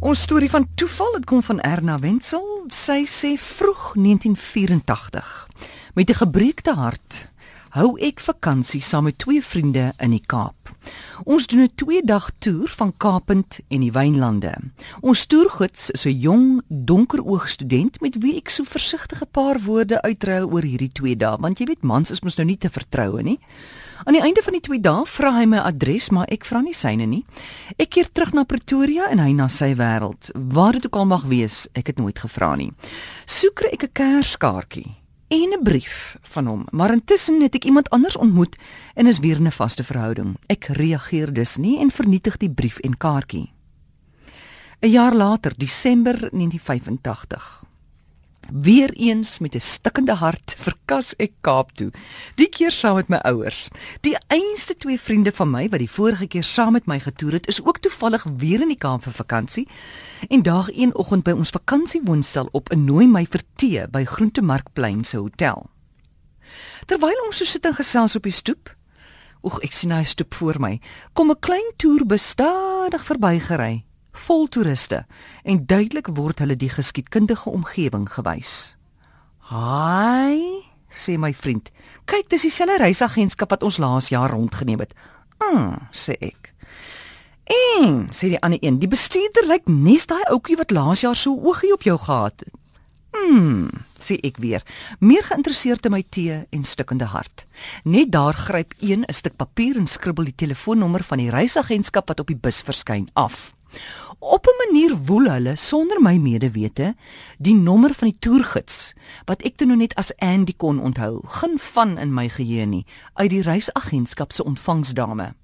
Ons storie van toeval, dit kom van Erna Wenzel. Sy sê vroeg 1984. Met 'n gebreekte hart hou ek vakansie saam met twee vriende in die Kaap. Ons doen 'n 2-dag toer van Kaapend en die Wynlande. Ons toergids is 'n jong, donkeroog student met wie ek so versigtige paar woorde uitruil oor hierdie 2 dae, want jy weet mans is mos nou nie te vertroue nie. Aan die einde van die 2 dae vra hy my adres, maar ek vra nie syne nie. Ek keer terug na Pretoria en hy na sy wêreld. Waar dit ook al mag wees, ek het nooit gevra nie. Soek ek 'n kerskaartjie en 'n brief van hom, maar intussen het ek iemand anders ontmoet en is weer in 'n vaste verhouding. Ek reageer dus nie en vernietig die brief en kaartjie. 'n Jaar later, Desember 1985. Weereens met 'n stikkende hart verkas ek Kaap toe. Die keer saam met my ouers. Die einste twee vriende van my wat die vorige keer saam met my getoer het, is ook toevallig weer in die Kaap vir vakansie. En daag een oggend by ons vakansiewoonstel op 'n nooi my vir tee by Groentemarkplein se hotel. Terwyl ons so sit en gesels op die stoep, oek ek sien hy stoep voor my, kom 'n klein toerbus stadig verbygery vol toeriste en duidelik word hulle die geskiedkundige omgewing gewys. "Haai," sê my vriend. "Kyk, dis dieselfde reisagentskap wat ons laas jaar rondgeneem het." "Ah," sê ek. "En," sê die ander een, "die bestuurder lyk nes daai ouetjie wat laas jaar so oogie op jou gehad het." "Hm," sê ek weer, meer geïnteresseerd in my tee en stikkende hart. Net daar gryp een 'n stuk papier en skribbel die telefoonnommer van die reisagentskap wat op die bus verskyn af. Op 'n manier woel hulle sonder my medewete die nommer van die toergids wat ek toe nou net as Andy kon onthou. Geen van in my geheue nie uit die reisagentskap se ontvangsdame.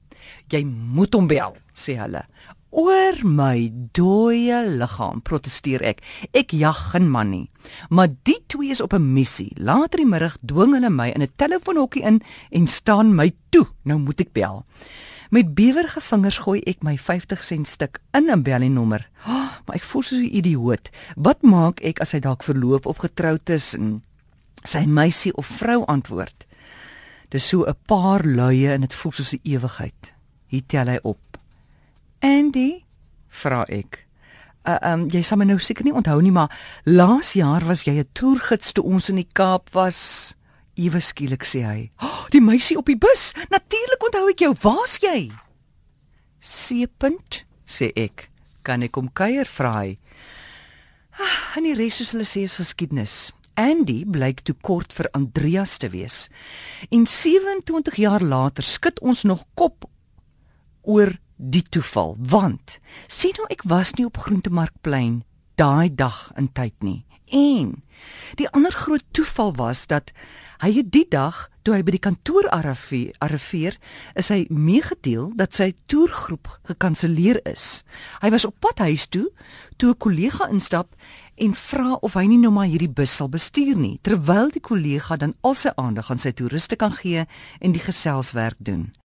Jy moet hom bel, sê hulle. Oor my dooie liggaam protesteer ek. Ek jag geen man nie. Maar die twee is op 'n missie. Later die middag dwing hulle my in 'n telefoonhokkie in en staan my toe. Nou moet ek bel. Met bewerige vingers gooi ek my 50 sent stuk in 'n bellynommer. Oh, maar ek voel soos 'n idioot. Wat maak ek as hy dalk verloof of getroud is en sy meisie of vrou antwoord? Dis so 'n paar luie en dit voel soos 'n ewigheid. Hier tel hy op. Andy, vra ek. Uh, um jy sal my nou seker nie onthou nie, maar laas jaar was jy 'n toergids toe ons in die Kaap was. Ewe skielik sê hy: oh, "Die meisie op die bus. Natuurlik onthou ek jou. Waar's jy?" "Seepunt," sê ek. "Kan ek kom kuier?" vra hy. Ah, en die res soos hulle sê is geskiedenis. Andy blyk toe kort vir Andreas te wees. En 27 jaar later skud ons nog kop oor die toeval, want sien nou ek was nie op Groentemarkplein daai dag in tyd nie. En die ander groot toeval was dat Hy die dag toe hy by die kantoor arriveer, is hy meegedeel dat sy toergroep gekanselleer is. Hy was op pad huis toe toe 'n kollega instap en vra of hy nie nou maar hierdie bus sal bestuur nie, terwyl die kollega dan al sy aandag aan sy toeriste kan gee en die geselswerk doen.